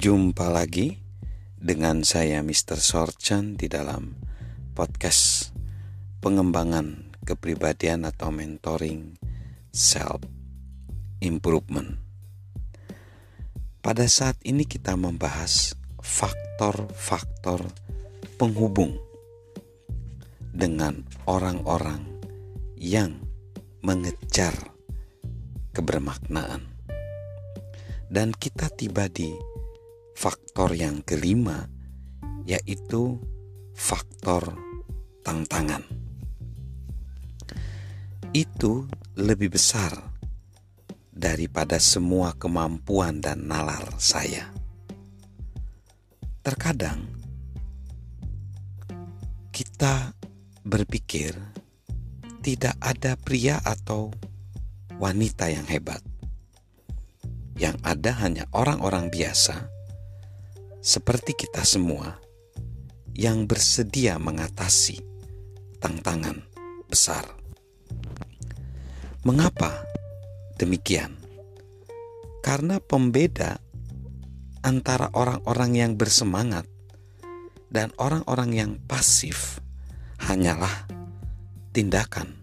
Jumpa lagi dengan saya Mr. Sorchan di dalam podcast pengembangan kepribadian atau mentoring self improvement. Pada saat ini kita membahas faktor-faktor penghubung dengan orang-orang yang mengejar kebermaknaan. Dan kita tiba di faktor yang kelima, yaitu faktor tantangan. Itu lebih besar daripada semua kemampuan dan nalar saya. Terkadang kita berpikir tidak ada pria atau wanita yang hebat. Yang ada hanya orang-orang biasa seperti kita semua yang bersedia mengatasi tantangan besar. Mengapa demikian? Karena pembeda antara orang-orang yang bersemangat dan orang-orang yang pasif hanyalah tindakan.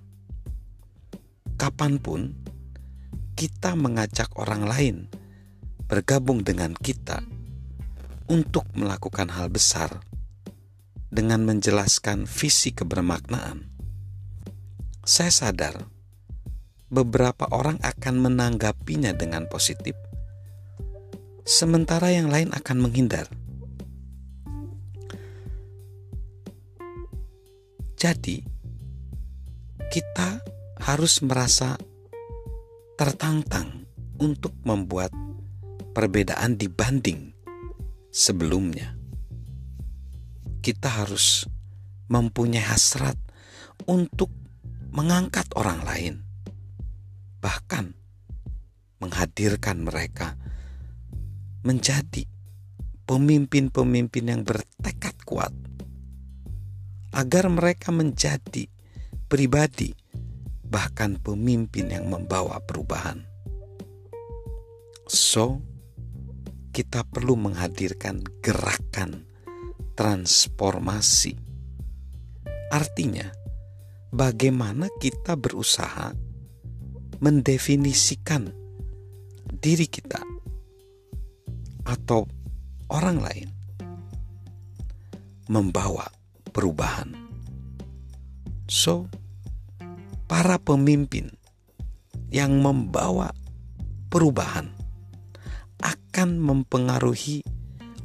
Kapan pun kita mengajak orang lain bergabung dengan kita untuk melakukan hal besar dengan menjelaskan visi kebermaknaan, saya sadar beberapa orang akan menanggapinya dengan positif, sementara yang lain akan menghindar. Jadi, kita harus merasa tertantang untuk membuat perbedaan dibanding sebelumnya. Kita harus mempunyai hasrat untuk mengangkat orang lain, bahkan menghadirkan mereka menjadi pemimpin-pemimpin yang bertekad kuat, agar mereka menjadi pribadi, bahkan pemimpin yang membawa perubahan. So, kita perlu menghadirkan gerakan transformasi. Artinya, bagaimana kita berusaha mendefinisikan diri kita atau orang lain membawa perubahan. So, para pemimpin yang membawa perubahan akan mempengaruhi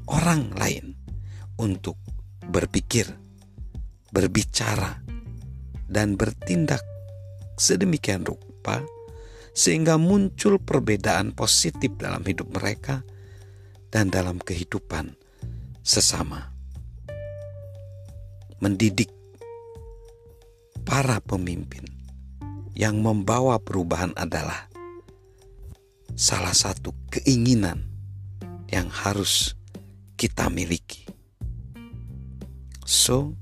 orang lain untuk berpikir, berbicara, dan bertindak sedemikian rupa sehingga muncul perbedaan positif dalam hidup mereka dan dalam kehidupan sesama. Mendidik para pemimpin yang membawa perubahan adalah salah satu keinginan yang harus kita miliki. So,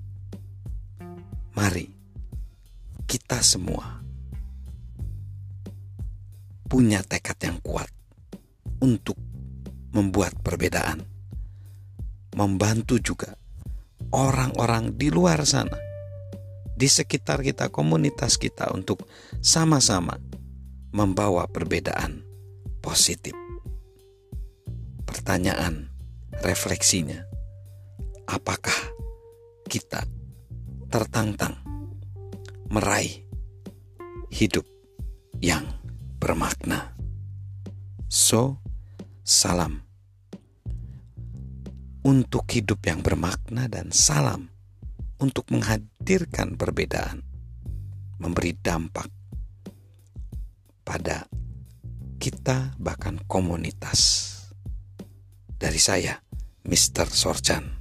mari kita semua punya tekad yang kuat untuk membuat perbedaan, membantu juga orang-orang di luar sana, di sekitar kita, komunitas kita, untuk sama-sama membawa perbedaan positif. Pertanyaan refleksinya, apakah kita tertantang meraih hidup yang bermakna? So, salam untuk hidup yang bermakna dan salam untuk menghadirkan perbedaan, memberi dampak pada kita bahkan komunitas. Dari saya, Mr. Sorchan.